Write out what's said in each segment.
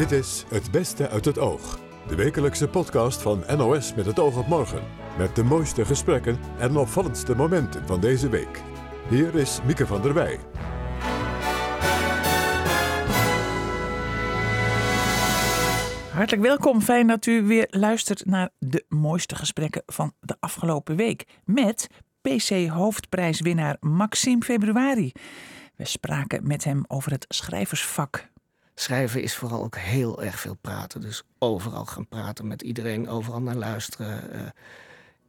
Dit is Het Beste uit het Oog. De wekelijkse podcast van NOS met het oog op morgen. Met de mooiste gesprekken en opvallendste momenten van deze week. Hier is Mieke van der Wij. Hartelijk welkom. Fijn dat u weer luistert naar de mooiste gesprekken van de afgelopen week. Met PC-hoofdprijswinnaar Maxime Februari. We spraken met hem over het schrijversvak. Schrijven is vooral ook heel erg veel praten. Dus overal gaan praten met iedereen, overal naar luisteren. eh,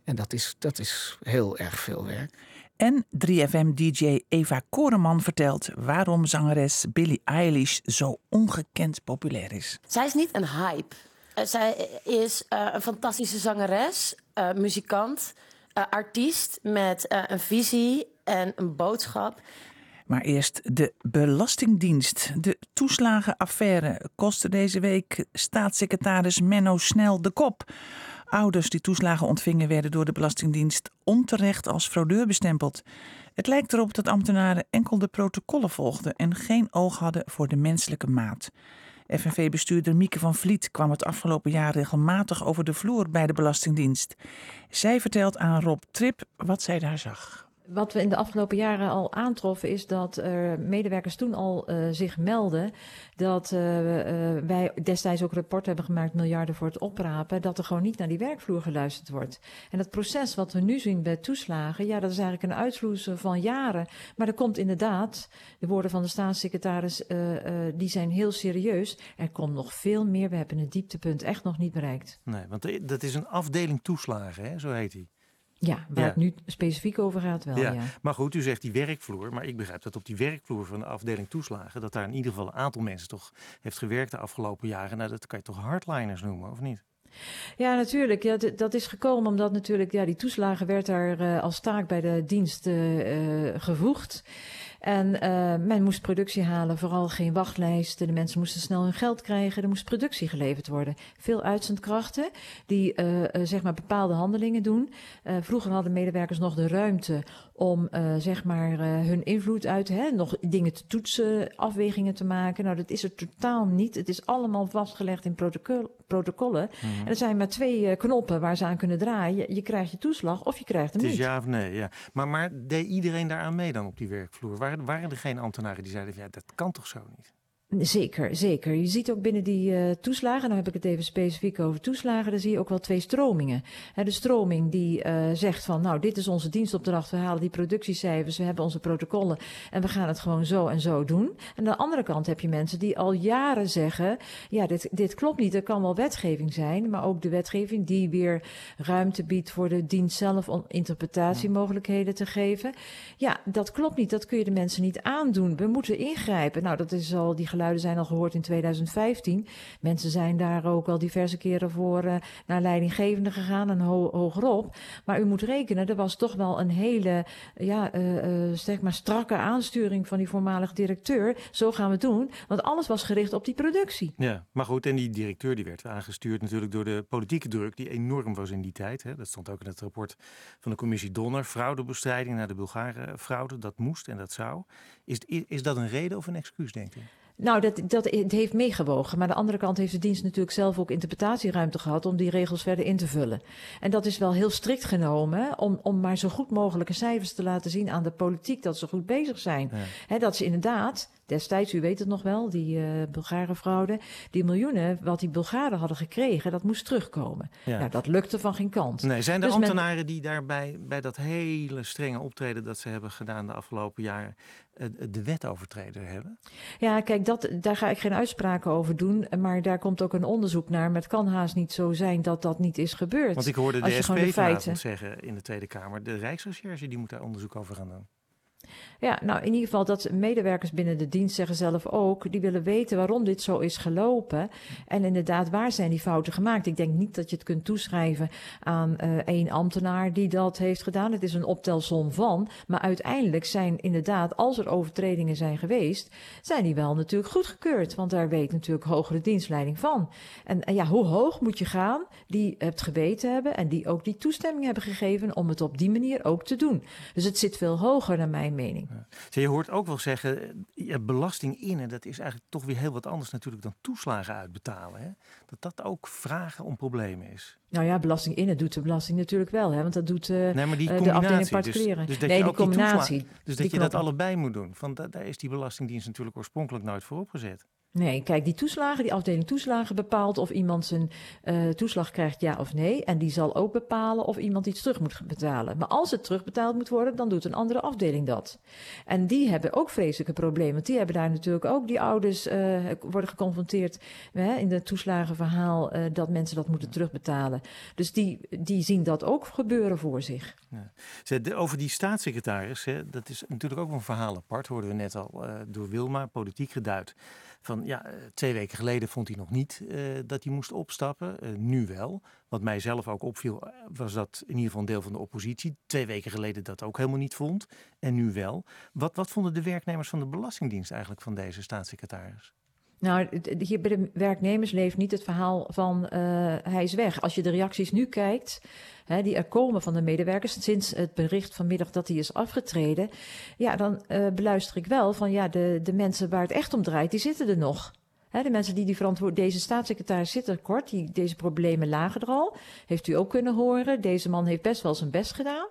en dat is, dat is heel erg veel werk. En 3FM-DJ Eva Koreman vertelt waarom zangeres Billie Eilish zo ongekend populair is. Zij is niet een hype. Eh, zij is eh, een fantastische zangeres, eh, muzikant, eh, artiest met eh, een visie en een boodschap. Maar eerst de Belastingdienst. De toeslagenaffaire kostte deze week staatssecretaris Menno Snel de kop. Ouders die toeslagen ontvingen werden door de Belastingdienst onterecht als fraudeur bestempeld. Het lijkt erop dat ambtenaren enkel de protocollen volgden en geen oog hadden voor de menselijke maat. FNV-bestuurder Mieke van Vliet kwam het afgelopen jaar regelmatig over de vloer bij de Belastingdienst. Zij vertelt aan Rob Trip wat zij daar zag. Wat we in de afgelopen jaren al aantroffen is dat er medewerkers toen al uh, zich melden dat uh, uh, wij destijds ook rapport hebben gemaakt, miljarden voor het oprapen, dat er gewoon niet naar die werkvloer geluisterd wordt. En dat proces wat we nu zien bij toeslagen, ja, dat is eigenlijk een uitvloeisel van jaren. Maar er komt inderdaad, de woorden van de staatssecretaris, die zijn heel serieus. Er komt nog veel meer. We hebben het dieptepunt echt nog niet bereikt. Nee, want dat is een afdeling toeslagen, hè? zo heet die. Ja, waar ja. het nu specifiek over gaat wel, ja. ja. Maar goed, u zegt die werkvloer. Maar ik begrijp dat op die werkvloer van de afdeling toeslagen... dat daar in ieder geval een aantal mensen toch heeft gewerkt de afgelopen jaren. Nou, dat kan je toch hardliners noemen, of niet? Ja, natuurlijk. Ja, dat is gekomen omdat natuurlijk ja, die toeslagen werd daar uh, als taak bij de dienst uh, gevoegd. En uh, men moest productie halen, vooral geen wachtlijsten. De mensen moesten snel hun geld krijgen. Er moest productie geleverd worden. Veel uitzendkrachten die uh, uh, zeg maar bepaalde handelingen doen. vroeger hadden medewerkers nog de ruimte om zeg maar hun invloed uit, hè, nog dingen te toetsen, afwegingen te maken. Nou, dat is er totaal niet. Het is allemaal vastgelegd in protocol, protocollen. Mhm. En er zijn maar twee knoppen waar ze aan kunnen draaien. Je, je krijgt je toeslag of je krijgt hem Het is niet. ja of nee, ja. Maar, maar deed iedereen daaraan mee dan op die werkvloer? Waren, er geen ambtenaren die zeiden, ja, dat kan toch zo niet? Zeker, zeker. Je ziet ook binnen die uh, toeslagen, nou heb ik het even specifiek over toeslagen, dan zie je ook wel twee stromingen. He, de stroming die uh, zegt van, nou, dit is onze dienstopdracht, we halen die productiecijfers, we hebben onze protocollen en we gaan het gewoon zo en zo doen. En aan de andere kant heb je mensen die al jaren zeggen, ja, dit, dit klopt niet, er kan wel wetgeving zijn, maar ook de wetgeving die weer ruimte biedt voor de dienst zelf om interpretatiemogelijkheden te geven. Ja, dat klopt niet, dat kun je de mensen niet aandoen. We moeten ingrijpen. Nou, dat is al die geluiden zijn al gehoord in 2015. Mensen zijn daar ook al diverse keren voor uh, naar leidinggevende gegaan en ho hogerop. Maar u moet rekenen, er was toch wel een hele ja, uh, maar strakke aansturing van die voormalige directeur. Zo gaan we het doen. Want alles was gericht op die productie. Ja, maar goed, en die directeur die werd aangestuurd natuurlijk door de politieke druk die enorm was in die tijd. Hè. Dat stond ook in het rapport van de commissie Donner. Fraudebestrijding naar de Bulgare fraude, dat moest en dat zou. Is, is dat een reden of een excuus, denk je? Nou, dat, dat het heeft meegewogen. Maar aan de andere kant heeft de dienst natuurlijk zelf ook interpretatieruimte gehad om die regels verder in te vullen. En dat is wel heel strikt genomen om, om maar zo goed mogelijke cijfers te laten zien aan de politiek dat ze goed bezig zijn. Ja. He, dat ze inderdaad, destijds, u weet het nog wel, die uh, Bulgare fraude, die miljoenen wat die Bulgaren hadden gekregen, dat moest terugkomen. Ja. Nou, dat lukte van geen kant. Nee, zijn er Dus ambtenaren men... die daarbij bij dat hele strenge optreden dat ze hebben gedaan de afgelopen jaren de wet overtreden hebben? Ja, kijk, dat, daar ga ik geen uitspraken over doen. Maar daar komt ook een onderzoek naar. Maar het kan haast niet zo zijn dat dat niet is gebeurd. Want ik hoorde de SP de feiten... zeggen in de Tweede Kamer... de Rijksrecherche die moet daar onderzoek over gaan doen. Ja, nou in ieder geval dat medewerkers binnen de dienst zeggen zelf ook, die willen weten waarom dit zo is gelopen. En inderdaad, waar zijn die fouten gemaakt? Ik denk niet dat je het kunt toeschrijven aan uh, één ambtenaar die dat heeft gedaan. Het is een optelsom van. Maar uiteindelijk zijn inderdaad, als er overtredingen zijn geweest, zijn die wel natuurlijk goedgekeurd. Want daar weet natuurlijk hogere dienstleiding van. En, en ja, hoe hoog moet je gaan? Die het geweten hebben en die ook die toestemming hebben gegeven om het op die manier ook te doen. Dus het zit veel hoger naar mijn mening. Ja. Je hoort ook wel zeggen, ja, belasting innen, dat is eigenlijk toch weer heel wat anders natuurlijk dan toeslagen uitbetalen. Hè? Dat dat ook vragen om problemen is. Nou ja, belasting innen doet de belasting natuurlijk wel, hè? want dat doet uh, nee, maar die de afdeling dus- particulieren. Dus, dat nee, je die combinatie. toesla- dus dat je dat allebei moet doen. Van, da- daar is die Belastingdienst natuurlijk oorspronkelijk nooit voor opgezet. Nee, kijk, die toeslagen, die afdeling toeslagen bepaalt of iemand zijn eh, toeslag krijgt, ja of nee. En die zal ook bepalen of iemand iets terug moet betalen. Maar als het terugbetaald moet worden, dan doet een andere afdeling dat. En die hebben ook vreselijke problemen. Want die hebben daar natuurlijk ook, die ouders eh, worden geconfronteerd hè, in het toeslagenverhaal eh, dat mensen dat moeten terugbetalen. Dus die, die zien dat ook gebeuren voor zich. De- Over die staatssecretaris, hè, dat is natuurlijk ook een verhaal apart. Hoorden we net al door Wilma, politiek geduid. Van ja, eh, twee weken geleden vond hij nog niet eh, dat hij moest opstappen. Eh, nu wel. Wat mij zelf ook opviel, was dat in ieder geval een deel van de oppositie twee weken geleden dat ook helemaal niet vond. En nu wel. Wat, wat vonden de werknemers van de Belastingdienst eigenlijk van deze staatssecretaris? Nou, hier bij de werknemers leeft niet het verhaal van eh, hij is weg. Als je de reacties nu kijkt, hè, die er komen van de medewerkers sinds het bericht vanmiddag dat hij is afgetreden, ja, dan eh, beluister ik wel van ja, de, de mensen waar het echt om draait, die zitten er nog. De mensen die die verantwoord, deze staatssecretaris zit er kort, die, deze problemen lagen er al. Heeft u ook kunnen horen. Deze man heeft best wel zijn best gedaan.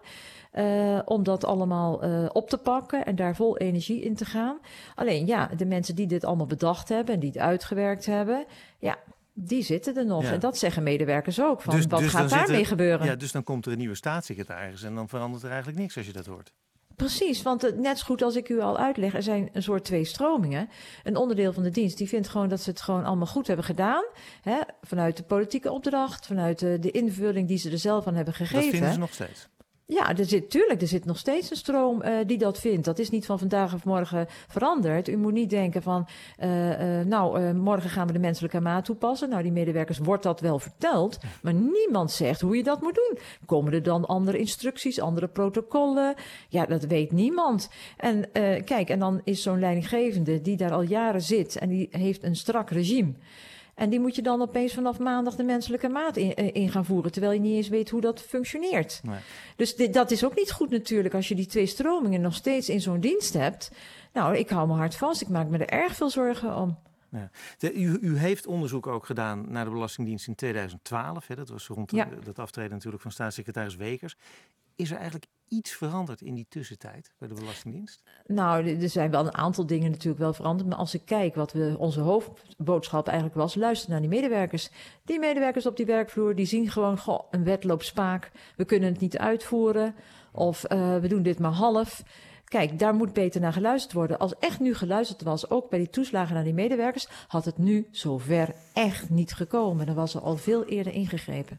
Eh, om dat allemaal eh, op te pakken en daar vol energie in te gaan. Alleen ja, de mensen die dit allemaal bedacht hebben en die het uitgewerkt hebben, ja, die zitten er nog. Ja. En dat zeggen medewerkers ook. Van, Dus- wat dus gaat daarmee gebeuren? Ja, dus dan komt er een nieuwe staatssecretaris en dan verandert er eigenlijk niks als je dat hoort. Precies, want het, net zo goed als ik u al uitleg, er zijn een soort twee stromingen. Een onderdeel van de dienst die vindt gewoon dat ze het gewoon allemaal goed hebben gedaan. Hè, vanuit de politieke opdracht, vanuit de, de invulling die ze er zelf aan hebben Dat gegeven. vinden ze nog steeds. Ja, er zit, tuurlijk, er zit nog steeds een stroom eh, die dat vindt. Dat is niet van vandaag of morgen veranderd. U moet niet denken van, eh, eh, nou, morgen gaan we de menselijke maat toepassen. Nou, die medewerkers wordt dat wel verteld, maar niemand zegt hoe je dat moet doen. Komen er dan andere instructies, andere protocollen? Ja, dat weet niemand. En kijk, en dan is zo'n leidinggevende die daar al jaren zit en die heeft een strak regime. En die moet je dan opeens vanaf maandag de menselijke maat in, eh, in gaan voeren, terwijl je niet eens weet hoe dat functioneert. Nee. Dus dit, dat is ook niet goed natuurlijk als je die twee stromingen nog steeds in zo'n dienst hebt. Nou, ik hou me hard vast. Ik maak me er erg veel zorgen om. Ja. De, u, u heeft onderzoek ook gedaan naar de Belastingdienst in 2012. Hè, dat was rond Ja. dat aftreden natuurlijk van staatssecretaris Wekers. Is er eigenlijk iets veranderd in die tussentijd bij de Belastingdienst? Nou, er er zijn wel een aantal dingen natuurlijk wel veranderd. Maar als ik kijk wat we, onze hoofdboodschap eigenlijk was, luister naar die medewerkers. Die medewerkers op die werkvloer, die zien gewoon, goh, een wet loopt spaak. We kunnen het niet uitvoeren. Of eh, we doen dit maar half. Kijk, daar moet beter naar geluisterd worden. Als echt nu geluisterd was, ook bij die toeslagen naar die medewerkers, had het nu zover echt niet gekomen. Dan was er al veel eerder ingegrepen.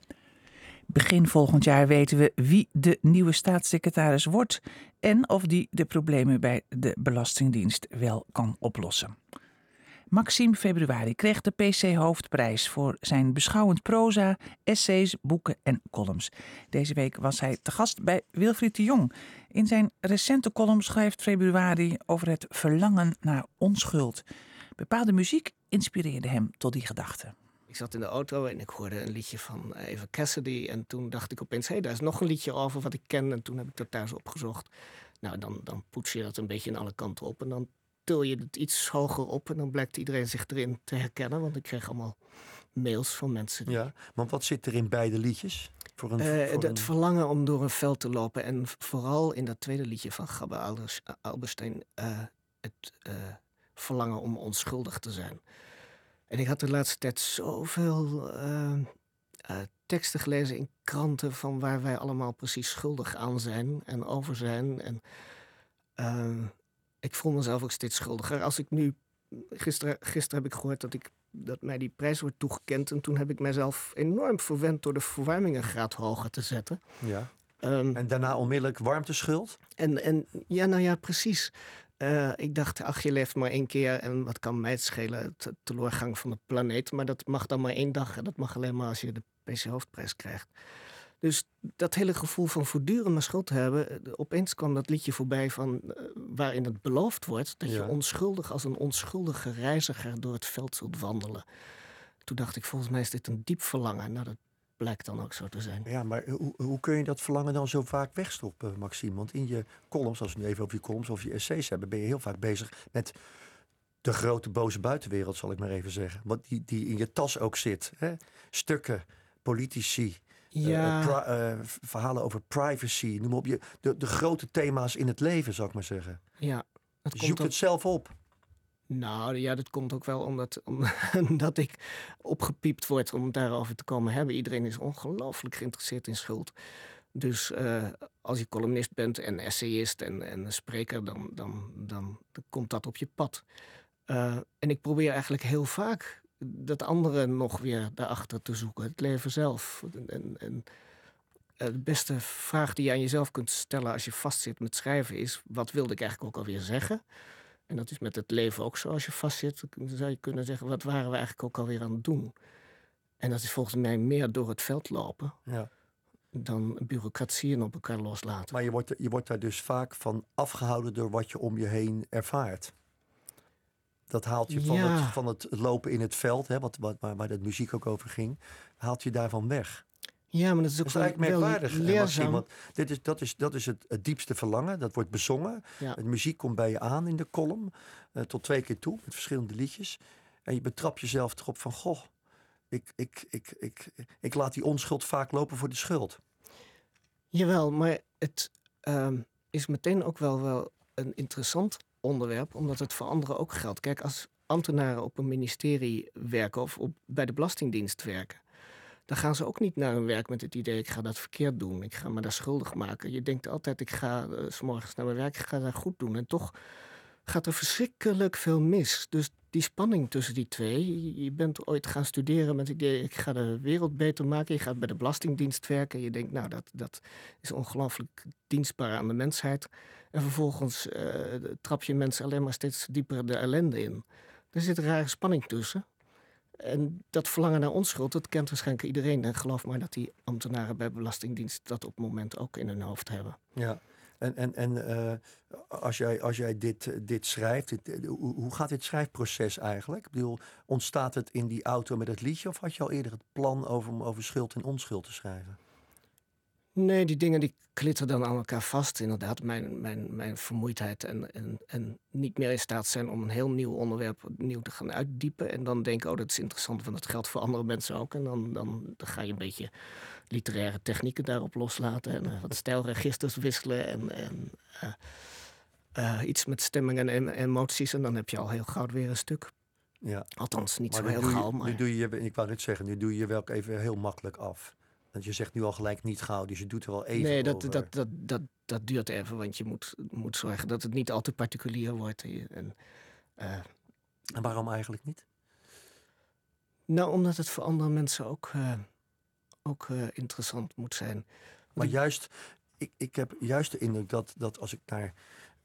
Begin volgend jaar weten we wie de nieuwe staatssecretaris wordt en of die de problemen bij de Belastingdienst wel kan oplossen. Maxime Februari kreeg de PC-hoofdprijs voor zijn beschouwend proza, essays, boeken en columns. Deze week was hij te gast bij Wilfried de Jong. In zijn recente column schrijft Februari over het verlangen naar onschuld. Bepaalde muziek inspireerde hem tot die gedachte. Ik zat in de auto en ik hoorde een liedje van Eva Cassidy. En toen dacht ik opeens, hé, daar is nog een liedje over wat ik ken. En toen heb ik dat thuis opgezocht. Nou, dan, dan poets je dat een beetje in alle kanten op. En dan til je het iets hoger op. En dan blijkt iedereen zich erin te herkennen. Want ik kreeg allemaal mails van mensen. die- Ja, want wat zit er in beide liedjes? Voor een, Eh, voor het een- verlangen om door een veld te lopen. En vooral in dat tweede liedje van Gabbe Alders- Alberstein. eh, het eh, verlangen om onschuldig te zijn. En ik had de laatste tijd zoveel eh, eh, teksten gelezen in kranten. van waar wij allemaal precies schuldig aan zijn en over zijn. En eh, ik voel mezelf ook steeds schuldiger. Als ik nu. Gisteren, gisteren heb ik gehoord dat, ik, dat mij die prijs wordt toegekend. En toen heb ik mezelf enorm verwend door de verwarming een graad hoger te zetten. ja. Ehm, En daarna onmiddellijk warmteschuld? en, en ja, nou ja, precies. Eh, ik dacht, ach, je leeft maar één keer en wat kan mij het schelen, de teleurgang van de planeet. Maar dat mag dan maar één dag en dat mag alleen maar als je de PC Hoofdprijs krijgt. Dus dat hele gevoel van voortdurend maar schuld hebben, eh, opeens kwam dat liedje voorbij van, eh, waarin het beloofd wordt dat Ja. je onschuldig als een onschuldige reiziger door het veld zult wandelen. Toen dacht ik, volgens mij is dit een diep verlangen naar de blijkt dan ook zo te zijn. Ja, maar hoe, hoe kun je dat verlangen dan zo vaak wegstoppen, Maxime? Want in je columns, als we nu even over je columns of je essays hebben, ben je heel vaak bezig met de grote boze buitenwereld, zal ik maar even zeggen. Wat die, die in je tas ook zit. Hè? Stukken, politici, eh, Ja, eh, pri- eh, verhalen over privacy, noem op. Je, de, de grote thema's in het leven, zal ik maar zeggen. ja. Komt zoekt ook- het zelf op. Nou ja, dat komt ook wel omdat, omdat ik opgepiept word om het daarover te komen hebben. Iedereen is ongelooflijk geïnteresseerd in schuld. Dus eh, als je columnist bent en essayist en, en spreker, dan, dan, dan, dan komt dat op je pad. Eh, en ik probeer eigenlijk heel vaak dat andere nog weer daarachter te zoeken. Het leven zelf. En, en, eh, de beste vraag die je aan jezelf kunt stellen als je vastzit met schrijven is... wat wilde ik eigenlijk ook alweer zeggen? En dat is met het leven ook zo. Als je vastzit, dan zou je kunnen zeggen... wat waren we eigenlijk ook alweer aan het doen? En dat is volgens mij meer door het veld lopen... Ja. dan bureaucratieën op elkaar loslaten. Maar je wordt, je wordt daar dus vaak van afgehouden door wat je om je heen ervaart. Dat haalt je van, Ja. het, van het lopen in het veld, hè, wat, wat, waar, waar de muziek ook over ging, haalt je daarvan weg. Ja, maar dat is ook Dat is eigenlijk merkwaardig, leerzaam. Want dit is, dat is, dat is het, het diepste verlangen, dat wordt bezongen. Ja. De muziek komt bij je aan in de column, eh, tot twee keer toe, met verschillende liedjes. En je betrapt jezelf erop van, goh, ik, ik, ik, ik, ik laat die onschuld vaak lopen voor de schuld. Jawel, maar het ehm, is meteen ook wel, wel een interessant onderwerp, omdat het voor anderen ook geldt. Kijk, als ambtenaren op een ministerie werken of op, bij de Belastingdienst werken, dan gaan ze ook niet naar hun werk met het idee: ik ga dat verkeerd doen, ik ga me daar schuldig maken. Je denkt altijd: ik ga eh, s morgens naar mijn werk, ik ga daar goed doen. En toch gaat er verschrikkelijk veel mis. Dus die spanning tussen die twee. je- bent ooit gaan studeren met het idee: ik ga de wereld beter maken. Je gaat bij de Belastingdienst werken. Je denkt: nou, dat, dat is ongelooflijk dienstbaar aan de mensheid. En vervolgens eh, trap je mensen alleen maar steeds dieper de ellende in. Er zit een rare spanning tussen. En dat verlangen naar onschuld, dat kent waarschijnlijk iedereen. En geloof maar dat die ambtenaren bij Belastingdienst dat op het moment ook in hun hoofd hebben. Ja, en, en, en eh, als jij, als jij dit, eh, dit schrijft, eh, hoe, hoe gaat dit schrijfproces eigenlijk? Ik bedoel, ontstaat het in die auto met het liedje of had je al eerder het plan over, om over schuld en onschuld te schrijven? Nee, die dingen die klitten dan aan elkaar vast. Inderdaad, mijn, mijn, mijn vermoeidheid en, en, en niet meer in staat zijn om een heel nieuw onderwerp nieuw te gaan uitdiepen. En dan denken, oh, dat is interessant, want dat geldt voor andere mensen ook. En dan, dan, dan ga je een beetje literaire technieken daarop loslaten en eh, wat stijlregisters wisselen en, en eh, eh, iets met stemmingen en em- emoties. En dan heb je al heel gauw weer een stuk. Ja, Althans, niet maar zo heel gauw, je, maar... nu doe je, ik wou net zeggen, nu doe je wel even heel makkelijk af. Want je zegt nu al gelijk niet gauw, dus je doet er wel even nee, dat, over. dat, dat, dat, dat duurt even, want je moet, moet zorgen dat het niet al te particulier wordt. En, en, En waarom eigenlijk niet? nou, omdat het voor andere mensen ook, ook eh, interessant moet zijn. Maar juist, ik, ik heb juist de indruk dat, dat als ik naar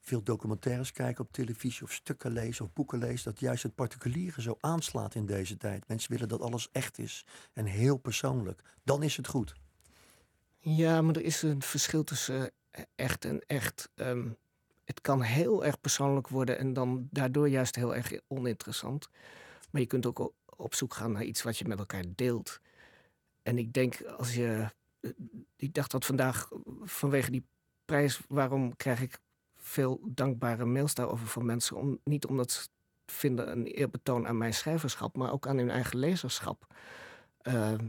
veel documentaires kijk op televisie of stukken lees of boeken lees, dat juist het particuliere zo aanslaat in deze tijd. Mensen willen dat alles echt is en heel persoonlijk. Dan is het goed. Ja, maar er is een verschil tussen eh, echt en echt. Ehm, het kan heel erg persoonlijk worden en dan daardoor juist heel erg oninteressant. Maar je kunt ook op zoek gaan naar iets wat je met elkaar deelt. En ik denk als je. eh, Ik dacht dat vandaag vanwege die prijs, waarom krijg ik veel dankbare mails daarover van mensen? Niet omdat ze vinden een eerbetoon aan mijn schrijverschap, maar ook aan hun eigen lezerschap. Ehm,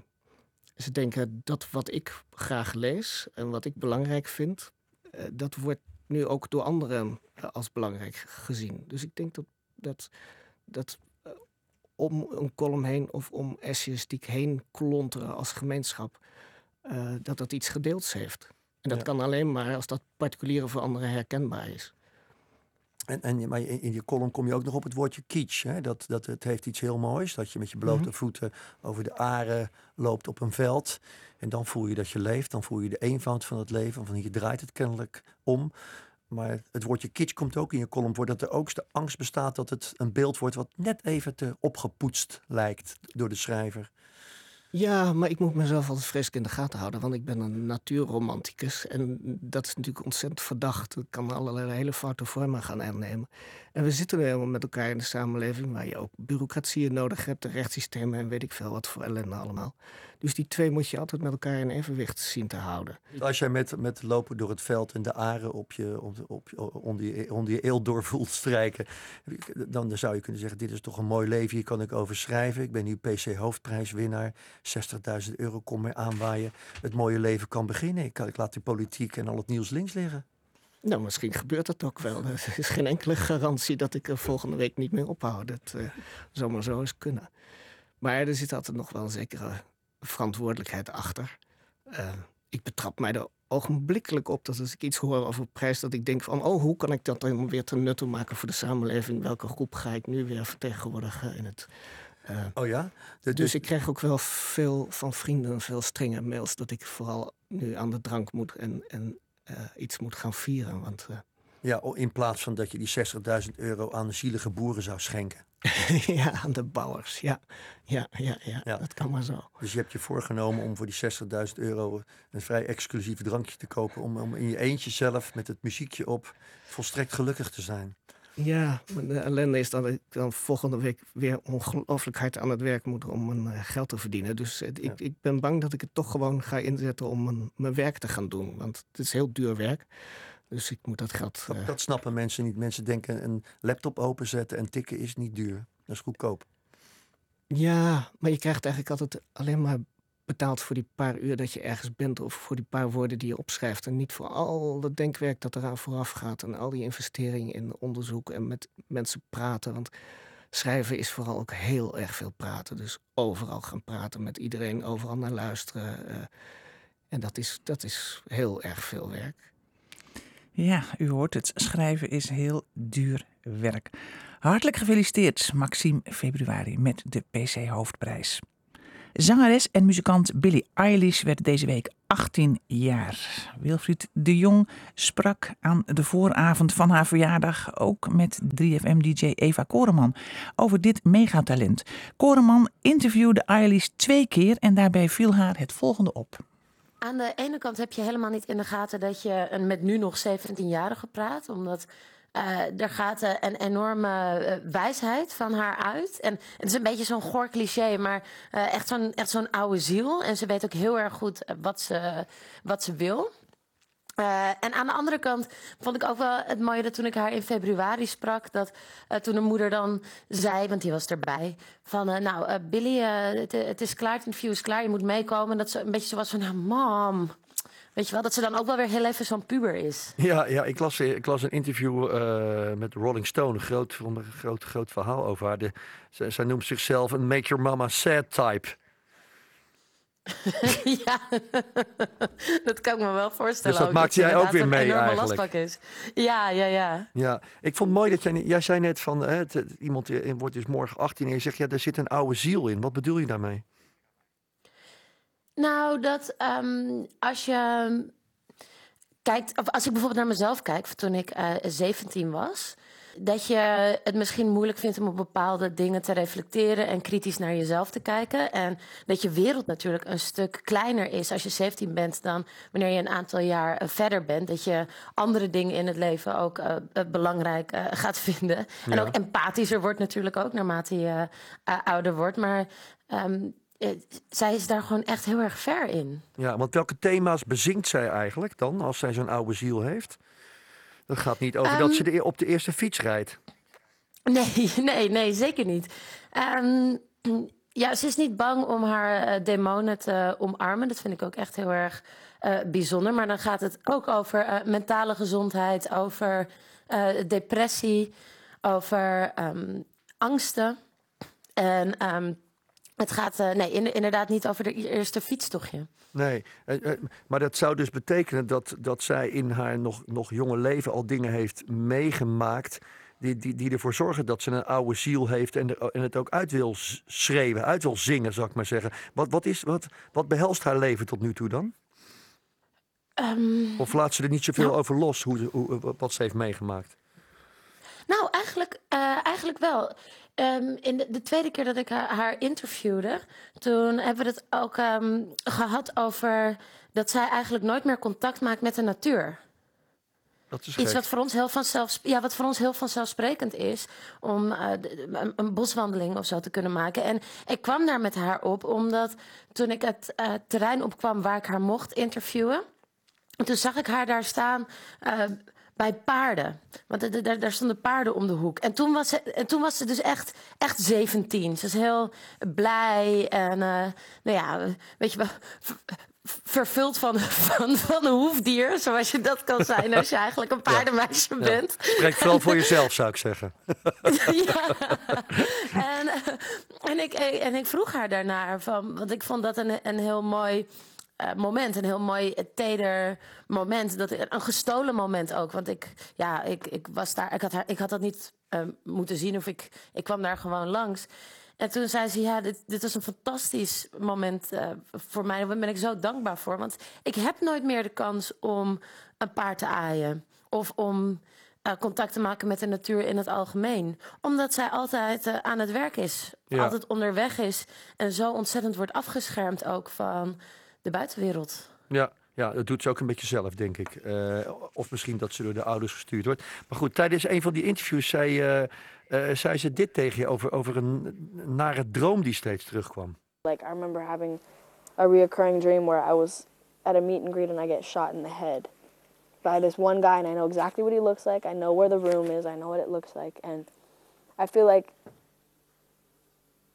ze denken dat wat ik graag lees en wat ik belangrijk vind, eh, dat wordt nu ook door anderen eh, als belangrijk gezien. Dus ik denk dat, dat, dat om een column heen of om essayistiek heen klonteren als gemeenschap, eh, dat dat iets gedeelds heeft. En dat Ja. kan alleen maar als dat particuliere voor anderen herkenbaar is. En, en, maar in je column kom je ook nog op het woordje kitsch. Hè? Dat, dat het heeft iets heel moois. Dat je met je blote Mhm. voeten over de aren loopt op een veld. En dan voel je dat je leeft. Dan voel je de eenvoud van het leven. Van je draait het kennelijk om. Maar het woordje kitsch komt ook in je column voor. Dat er ook de angst bestaat dat het een beeld wordt wat net even te opgepoetst lijkt door de schrijver. Ja, maar ik moet mezelf altijd vreselijk in de gaten houden, want ik ben een natuurromanticus. En dat is natuurlijk ontzettend verdacht. Ik kan allerlei hele foute vormen gaan aannemen. En we zitten nu helemaal met elkaar in de samenleving waar je ook bureaucratieën nodig hebt, de rechtssystemen en weet ik veel wat voor ellende allemaal. Dus die twee moet je altijd met elkaar in evenwicht zien te houden. Als jij met, met lopen door het veld en de aren op je, op, op, onder, je, onder je eel door voelt strijken, dan zou je kunnen zeggen: Dit is toch een mooi leven, hier kan ik over schrijven. Ik ben nu PC-hoofdprijswinnaar, 60.000 euro kom mee aanwaaien. Het mooie leven kan beginnen. Ik, ik laat die politiek en al het nieuws links liggen. Nou, misschien gebeurt dat ook wel. Er is geen enkele garantie dat ik er volgende week niet meer ophoud. Dat uh, zou maar zo eens kunnen. Maar er zit altijd nog wel een zekere verantwoordelijkheid achter. Uh, ik betrap mij er ogenblikkelijk op dat als ik iets hoor over prijs, dat ik denk van, oh, hoe kan ik dat dan weer ten nutte maken voor de samenleving? Welke groep ga ik nu weer vertegenwoordigen in het... Uh, oh ja? De, dus ik krijg ook wel veel van vrienden, veel strenge mails, dat ik vooral nu aan de drank moet en, en uh, iets moet gaan vieren. Want. Ja, in plaats van dat je die 60.000 euro aan zielige boeren zou schenken. ja, aan de bouwers. Ja. Ja, ja, ja, ja, dat kan maar zo. Dus je hebt je voorgenomen om voor die 60.000 euro een vrij exclusief drankje te kopen. Om, om in je eentje zelf met het muziekje op volstrekt gelukkig te zijn. Ja, maar de ellende is dat ik dan volgende week weer ongelooflijk hard aan het werk moet om mijn eh, geld te verdienen. Dus ik, ik ben bang dat ik het toch gewoon ga inzetten om mijn, mijn werk te gaan doen. Want het is heel duur werk. Dus ik moet dat geld. Dat, dat snappen mensen niet. Mensen denken een laptop openzetten en tikken is niet duur. Dat is goedkoop. Ja, maar je krijgt eigenlijk altijd alleen maar betaald voor die paar uur dat je ergens bent of voor die paar woorden die je opschrijft. En niet voor al dat denkwerk dat eraan vooraf gaat en al die investeringen in onderzoek en met mensen praten. Want schrijven is vooral ook heel erg veel praten. Dus overal gaan praten met iedereen, overal naar luisteren. Uh, en dat is, dat is heel erg veel werk. Ja, u hoort het. Schrijven is heel duur werk. Hartelijk gefeliciteerd, Maxime Februari, met de PC-hoofdprijs. Zangeres en muzikant Billie Eilish werd deze week 18 jaar. Wilfried de Jong sprak aan de vooravond van haar verjaardag ook met 3FM-dj Eva Koreman over dit megatalent. Koreman interviewde Eilish twee keer en daarbij viel haar het volgende op. Aan de ene kant heb je helemaal niet in de gaten dat je een met nu nog 17-jarige praat, omdat uh, er gaat een enorme uh, wijsheid van haar uit. En het is een beetje zo'n goor cliché, maar echt zo'n echt zo'n oude ziel. En ze weet ook heel erg goed wat, ze, wat ze wil. En aan de andere kant vond ik ook wel het mooie dat toen ik haar in februari sprak, dat toen de moeder dan zei, want die was erbij, van nou Billy, het, is klaar, het interview is klaar, je moet meekomen. Dat ze een beetje zo was van, nou mam, Weet je wel, dat ze dan ook wel weer heel even zo'n puber is. Ja, ja ik, las, ik las een interview met Rolling Stone. Een groot, groot, groot verhaal over haar. De, zij, zij noemt zichzelf een make your mama sad type. ja, dat kan ik me wel voorstellen. Dus dat maakt jij ook weer mee eigenlijk. Is. Ja, ja, ja. Ja, ik vond het mooi dat jij, jij zei net van, hè, iemand wordt dus morgen 18 en je zegt, ja, er zit een oude ziel in. Wat bedoel je daarmee? Nou, dat um, als je kijkt, of als ik bijvoorbeeld naar mezelf kijk, toen ik uh, eh, 17 was, dat je het misschien moeilijk vindt om op bepaalde dingen te reflecteren en kritisch naar jezelf te kijken. En dat je wereld natuurlijk een stuk kleiner is als je 17 bent dan wanneer je een aantal jaar uh, verder bent. Dat je andere dingen in het leven ook uh, belangrijk gaat vinden. Ja. En ook empathischer wordt natuurlijk ook naarmate je ouder wordt. Maar um, eh, zij is daar gewoon echt heel erg ver in. Ja, want welke thema's bezinkt zij eigenlijk dan als zij zo'n oude ziel heeft? Dat gaat niet over dat ehm, ze de, e-, op de eerste fiets rijdt. Nee, nee, nee, zeker niet. Um, ja, ze is niet bang om haar uh, demonen te omarmen. Dat vind ik ook echt heel erg uh, bijzonder. Maar dan gaat het ook over uh, mentale gezondheid, over depressie, over um, angsten. En um, het gaat uh, nee, inderdaad niet over de eerste fietstochtje. Nee, uh, maar dat zou dus betekenen dat, dat zij in haar nog, nog jonge leven al dingen heeft meegemaakt. Die, die, die ervoor zorgen dat ze een oude ziel heeft en, er, en het ook uit wil schreeuwen, uit wil zingen, zou ik maar zeggen. Wat, wat, is, wat, wat behelst haar leven tot nu toe dan? Um, of laat ze er niet zoveel nou, over los, hoe, hoe, wat ze heeft meegemaakt? Nou, eigenlijk, uh, eigenlijk wel. Um, in de, de, tweede keer dat ik haar, haar, interviewde, toen hebben we het ook um, gehad over dat zij eigenlijk nooit meer contact maakt met de natuur. Dat is Iets wat voor ons heel vanzelf, ja, wat voor ons heel vanzelfsprekend is om eh, een, een boswandeling of zo te kunnen maken. En ik kwam daar met haar op omdat toen ik het eh, terrein opkwam waar ik haar mocht interviewen, toen zag ik haar daar staan. eh, bij paarden. Want daar stonden paarden om de hoek. En toen was ze, en toen was ze dus echt, echt 17. Ze is heel blij en, eh, nou ja, weet je wel, vervuld van, van, van een hoefdier. Zoals je dat kan zijn als je eigenlijk een paardenmeisje bent. Spreek vooral voor jezelf, zou ik zeggen. ja. En, en, ik, en ik vroeg haar daarnaar, van, want ik vond dat een, een heel mooi eh, moment. Een heel mooi eh, teder moment. Dat, een gestolen moment ook. Want ik, ja, ik, ik was daar, ik had, haar, ik had dat niet eh, moeten zien of ik, ik kwam daar gewoon langs. En toen zei ze, ja, dit, dit was een fantastisch moment eh, voor mij. Daar ben ik zo dankbaar voor. Want ik heb nooit meer de kans om een paard te aaien. Of om eh, contact te maken met de natuur in het algemeen. Omdat zij altijd eh, aan het werk is. Ja. Altijd onderweg is. En zo ontzettend wordt afgeschermd ook van de buitenwereld. Ja, ja, dat doet ze ook een beetje zelf, denk ik. Eh, of misschien dat ze door de ouders gestuurd wordt. Maar goed, tijdens een van die interviews zei, eh, eh, zei ze dit tegen je over, over een nare droom die steeds terugkwam. Like I remember having a reoccurring dream where I was at a meet and greet and I get shot in the head by this one guy and I know exactly what he looks like. I know where the room is. I know what it looks like and I feel like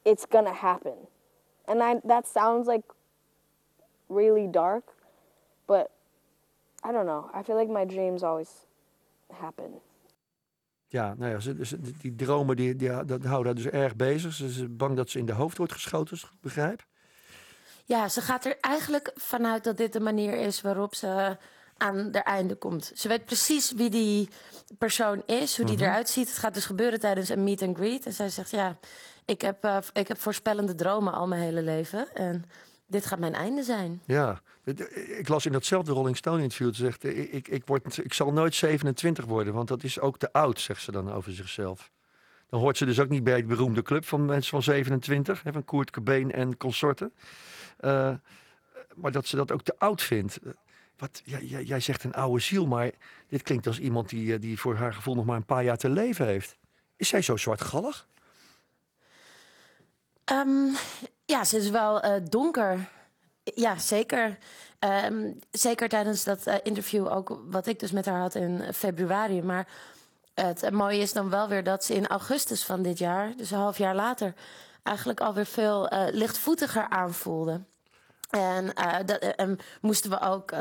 it's going to happen. And I that sounds like really dark, but I don't know. I feel like my dreams always happen. Ja, nou ja, ze, ze- die dromen die, die, dat houden haar dus erg bezig. Ze is bang dat ze in de hoofd wordt geschoten, als ik begrijp. Ja, ze gaat er eigenlijk vanuit dat dit de manier is waarop ze aan haar einde komt. Ze weet precies wie die persoon is, hoe die eruit ziet. Het gaat dus gebeuren tijdens een meet and greet. En zij zegt, ja, ik heb, eh, ik heb voorspellende dromen al mijn hele leven. En dit gaat mijn einde zijn. Ja, ik las in datzelfde Rolling Stone interview. Ze zegt, ik, ik, ik, word, ik zal nooit 27 worden, want dat is ook te oud, zegt ze dan over zichzelf. Dan hoort ze dus ook niet bij het beroemde club van mensen van 27, hè, van Koert Cobain en consorten. Eh, maar dat ze dat ook te oud vindt. Eh, Wat, jij, jij zegt een oude ziel, maar dit klinkt als iemand die, eh, die voor haar gevoel nog maar een paar jaar te leven heeft. Is zij zo zwartgallig? Ehm, ja, ze is wel eh, donker. Ja, zeker. Ehm, zeker tijdens dat eh, interview ook wat ik dus met haar had in februari. Maar het mooie is dan wel weer dat ze in augustus van dit jaar, dus een half jaar later, eigenlijk alweer veel eh, lichtvoetiger aanvoelde. En, dat, en moesten we ook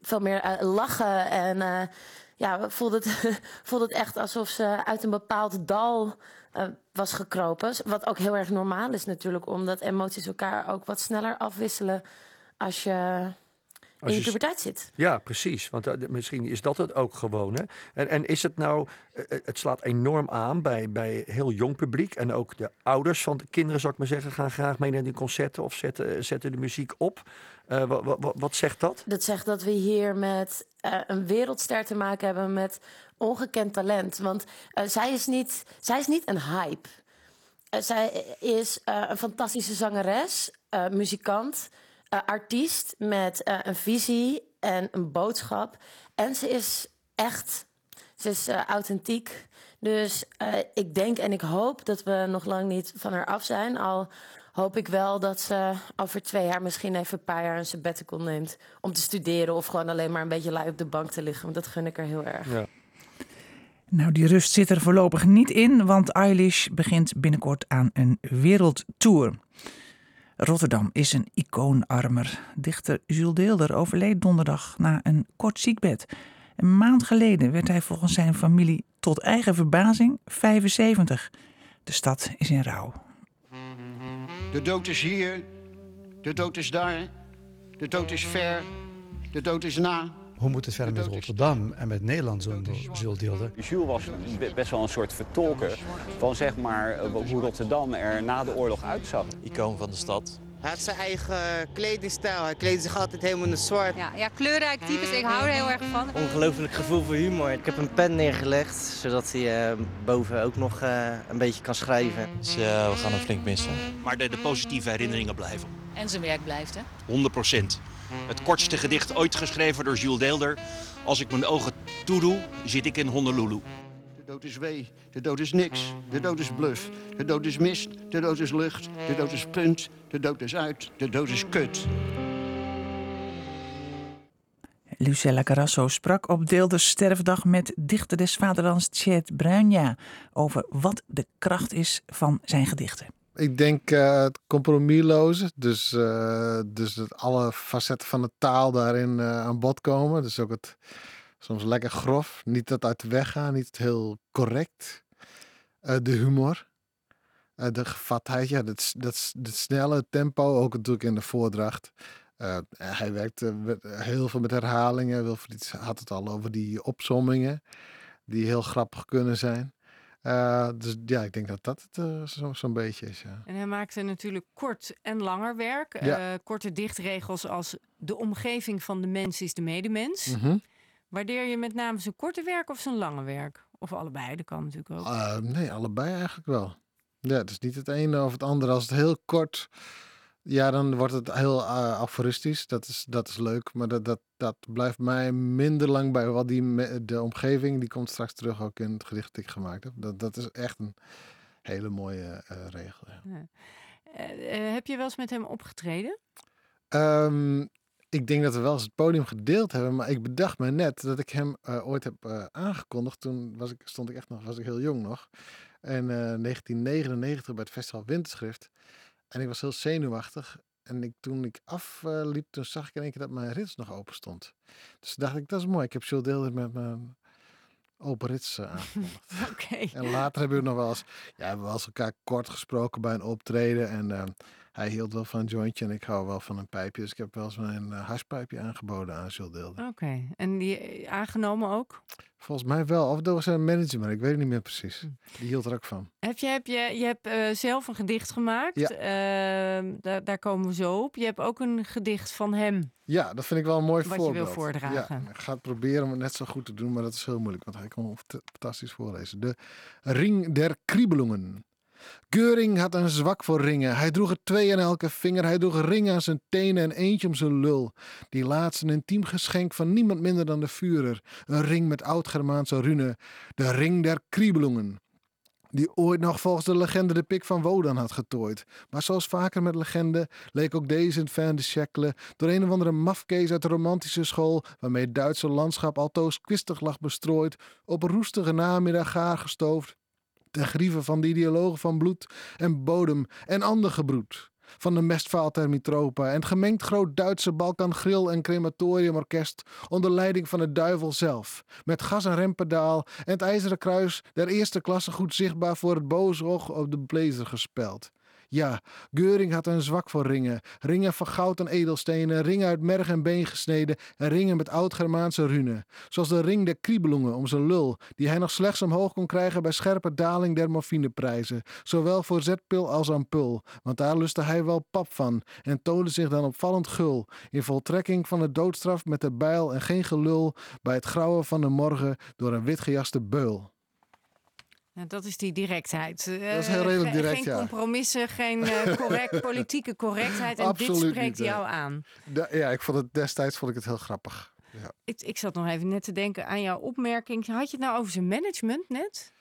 veel meer lachen. En ja, we voelden het, voelde het echt alsof ze uit een bepaald dal eh, was gekropen. Wat ook heel erg normaal is natuurlijk, omdat emoties elkaar ook wat sneller afwisselen als je in Als je s- puberteit zit. Ja, precies. Want eh, misschien is dat het ook gewoon. Hè? En, en is het nou, eh, het slaat enorm aan bij, bij heel jong publiek. En ook de ouders van de kinderen, zou ik maar zeggen, gaan graag mee naar die concerten of zetten, zetten de muziek op. Wat, wat, wat zegt dat? Dat zegt dat we hier met een wereldster te maken hebben met ongekend talent. Want eh, zij, is niet, zij is niet een hype. Eh, zij is eh, een fantastische zangeres, muzikant, artiest met een visie en een boodschap. En ze is echt, ze is authentiek. Dus ik denk en ik hoop dat we nog lang niet van haar af zijn. Al hoop ik wel dat ze over twee jaar misschien even een paar jaar een sabbatical neemt. Om te studeren of gewoon alleen maar een beetje lui op de bank te liggen. Want dat gun ik haar heel erg. Ja. Nou, die rust zit er voorlopig niet in, want Eilish begint binnenkort aan een wereldtour. Rotterdam is een icoonarmer. Dichter Jules Deelder overleed donderdag na een kort ziekbed. Een maand geleden werd hij volgens zijn familie tot eigen verbazing 75. De stad is in rouw. De dood is hier, de dood is daar, de dood is ver, de dood is na. Hoe moet het verder met Rotterdam en met Nederland zonder Jules Deelder? Jules was be- best wel een soort vertolker van zeg maar, eh, hoe Rotterdam er na de oorlog uitzag. Icoon van de stad. Hij had zijn eigen kledingstijl. Hij kleedde zich altijd helemaal in het zwart. Ja, ja kleurrijk types, ik hou er heel erg van. Ongelooflijk gevoel voor humor. Ik heb een pen neergelegd, zodat hij eh, boven ook nog eh, een beetje kan schrijven. Dus ja, we gaan hem flink missen. Maar de, de positieve herinneringen blijven. En zijn werk blijft, hè? 100 procent. Het kortste gedicht ooit geschreven door Jules Deelder. Als ik mijn ogen toedoe, zit ik in Honolulu. De dood is wee, de dood is niks, de dood is bluff. De dood is mist, de dood is lucht, de dood is punt, de dood is uit, de dood is kut. Lucella Carrasso sprak op Deelders sterfdag met dichter des vaderlands Chet Bruinja over wat de kracht is van zijn gedichten. Ik denk uh, het compromisloze, dus, uh, dus dat alle facetten van de taal daarin uh, aan bod komen. Dus ook het soms lekker grof, niet dat uit de weg gaan, niet heel correct. de humor, de gevatheid, ja, dat, dat, snelle tempo, ook natuurlijk in de voordracht. Hij werkte heel veel met herhalingen. Wilfried had het al over die opsommingen, die heel grappig kunnen zijn. Uh, dus ja, ik denk dat dat het uh, zo'n zo beetje is. Ja. En hij maakte natuurlijk kort en langer werk. Ja. korte dichtregels als de omgeving van de mens is de medemens. Mm -hmm. Waardeer je met name zijn korte werk of zijn lange werk? Of allebei, dat kan natuurlijk ook. Nee, allebei eigenlijk wel. Ja, het is niet het ene of het andere. Als het heel kort ja, dan wordt het heel uh, aforistisch. Dat is, dat is leuk. Maar dat, dat, dat blijft mij minder lang bij. Wat die, de omgeving, die komt straks terug ook in het gedicht dat ik gemaakt heb. Dat, dat is echt een hele mooie uh, regel. Ja. Ja. Uh, heb je wel eens met hem opgetreden? Um, ik denk dat we wel eens het podium gedeeld hebben. Maar ik bedacht me net dat ik hem ooit heb aangekondigd. Toen was ik, stond ik echt nog, was ik heel jong nog. In 1999 bij het Festival Winterschrift. En ik was heel zenuwachtig. En ik, toen ik afliep, toen zag ik in één keer dat mijn rits nog open stond. Dus dacht ik, dat is mooi. Ik heb Jules Deelder met mijn open rits aangekondigd. okay. En later hebben we nog wel eens, ja, hebben we wel eens elkaar kort gesproken bij een optreden. En uh, hij hield wel van een jointje en ik hou wel van een pijpje. Dus ik heb wel eens mijn uh, harspijpje aangeboden aan Jules Deelder. Oké, okay. en die aangenomen ook? Volgens mij wel. Of dat was een manager, maar ik weet het niet meer precies. Die hield er ook van. Heb je, heb je, je hebt uh, zelf een gedicht gemaakt. Ja. Uh, daar, daar komen we zo op. Je hebt ook een gedicht van hem. Ja, dat vind ik wel een mooi wat voorbeeld. je wil voordragen. Ja, ik ga het proberen om het net zo goed te doen, maar dat is heel moeilijk, want hij kon fantastisch voorlezen. De Ring der Kriebelungen. Geuring had een zwak voor ringen. Hij droeg er twee aan elke vinger. Hij droeg een ring aan zijn tenen en eentje om zijn lul. Die laatste een intiem geschenk van niemand minder dan de Führer. Een ring met oud-Germaanse rune. De ring der kriebelungen. Die ooit nog volgens de legende de pik van Wodan had getooid. Maar zoals vaker met legende leek ook deze in de Schekle door een of andere mafkees uit de romantische school, waarmee het Duitse landschap altoos kwistig lag bestrooid, op roestige namiddag gaar gestoofd ten grieve van de ideologen van bloed en bodem en ander gebroed. Van de mestvaal ter Mitropa en het gemengd groot Duitse Balkan Grill en Crematoriumorkest onder leiding van de duivel zelf. Met gas- en rempedaal en het ijzeren kruis der eerste klasse goed zichtbaar voor het boze oog op de blazer gespeld. Ja, Geuring had een zwak voor ringen. Ringen van goud en edelstenen, ringen uit merg en been gesneden en ringen met oud-Germaanse runen. Zoals de ring der kriebelungen om zijn lul, die hij nog slechts omhoog kon krijgen bij scherpe daling der morfineprijzen. Zowel voor zetpil als ampul, want daar lustte hij wel pap van en toonde zich dan opvallend gul. In voltrekking van de doodstraf met de bijl en geen gelul bij het grauwen van de morgen door een witgejaste beul. Ja, dat is die directheid. Dat is heel redelijk direct, Geen ja. compromissen, geen uh, correct, politieke correctheid. En Absoluut dit spreekt niet, jou nee. aan. Ja, ik vond het destijds vond ik het heel grappig. Ja. Ik, ik zat nog even net te denken aan jouw opmerking. Had je het nou over zijn management net?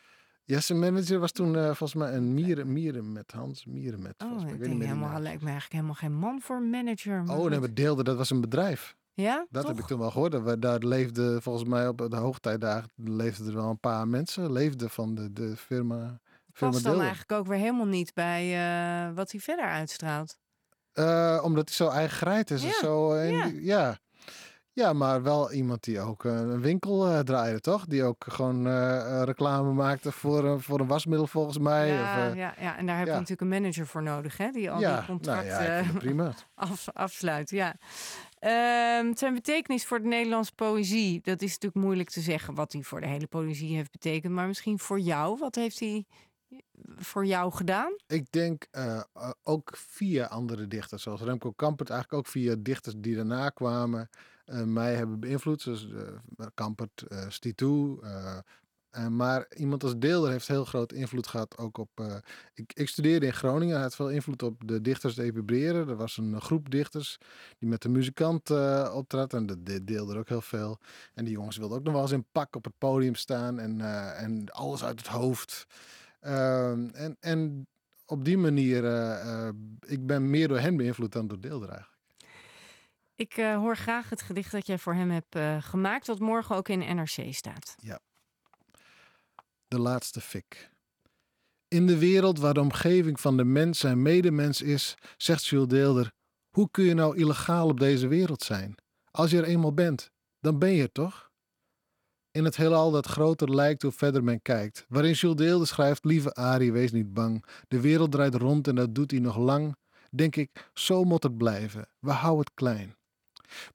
Ja, zijn manager was toen uh, volgens mij een mieren, mieren met Hans Mieren met. Oh, ik weet niet meer helemaal, lijkt me eigenlijk helemaal geen man voor manager. maar Oh, nee, we deelden, dat was een bedrijf. Ja, Dat toch? heb ik toen wel gehoord. Dat daar leefden volgens mij op de hoogtijdagen leefden er wel een paar mensen. Leefden van de, de firma. firma Past dan eigenlijk ook weer helemaal niet bij eh, wat hij verder uitstraalt. Eh, omdat hij zo eigen gereid is. en Ja, Zo, en ja. die- ja. ja, maar wel iemand die ook eh, een winkel eh, draaide, toch? Die ook gewoon eh, eh, reclame maakte voor, een- voor een wasmiddel volgens mij. ja, of, eh, ja, ja, en daar heb je natuurlijk een manager voor nodig, hè? Die al die contracten nou prima. af, afsluit. Ja. Ehm, zijn betekenis voor de Nederlandse poëzie, dat is natuurlijk moeilijk te zeggen wat hij voor de hele poëzie heeft betekend. Maar misschien voor jou, wat heeft hij voor jou gedaan? Ik denk eh, eh, ook via andere dichters, zoals Remco Kampert, eigenlijk ook via dichters die daarna kwamen, eh, mij hebben beïnvloed. Zoals eh, Kampert, eh Stitu, eh, Uh, maar iemand als Deelder heeft heel groot invloed gehad ook op... Uh, ik, ik, studeerde in Groningen. Hij had veel invloed op de dichters de Epibreren. Er was een groep dichters die met de muzikant uh, optrad. En dat deelde ook heel veel. En die jongens wilden ook nog wel eens in pak op het podium staan. En, en alles uit het hoofd. Ehm, en, en op die manier... ik ben meer door hen beïnvloed dan door Deelder eigenlijk. Ik hoor graag het gedicht dat jij voor hem hebt gemaakt, wat morgen ook in NRC staat. Ja. De laatste fik. In de wereld waar de omgeving van de mens zijn medemens is, zegt Jules Deelder: hoe kun je nou illegaal op deze wereld zijn? Als je er eenmaal bent, dan ben je er toch? In het heelal dat groter lijkt hoe verder men kijkt, waarin Jules Deelder schrijft: Lieve Arie, wees niet bang. De wereld draait rond en dat doet hij nog lang. Denk ik, zo moet het blijven. We houden het klein.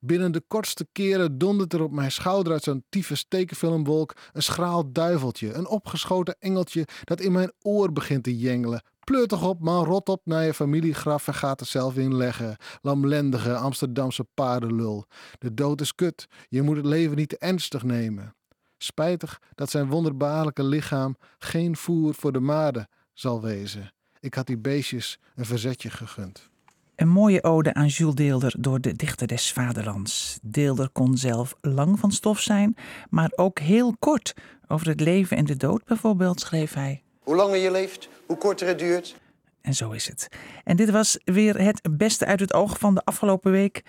Binnen de kortste keren dondert er op mijn schouder uit zo'n tyfus tekenfilmwolk een schraal duiveltje, een opgeschoten engeltje dat in mijn oor begint te jengelen. Pleur toch op, man, rot op naar je familiegraf en gaat er zelf in leggen. Lamlendige Amsterdamse paardenlul. De dood is kut, je moet het leven niet te ernstig nemen. Spijtig dat zijn wonderbaarlijke lichaam geen voer voor de maden zal wezen. Ik had die beestjes een verzetje gegund. Een mooie ode aan Jules Deelder door de dichter des vaderlands. Deelder kon zelf lang van stof zijn, maar ook heel kort. Over het leven en de dood bijvoorbeeld schreef hij. Hoe langer je leeft, hoe korter het duurt. En zo is het. En dit was weer het beste uit het oog van de afgelopen week.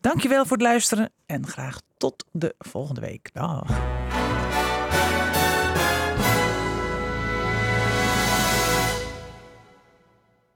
Dankjewel voor het luisteren en graag tot de volgende week. Dag.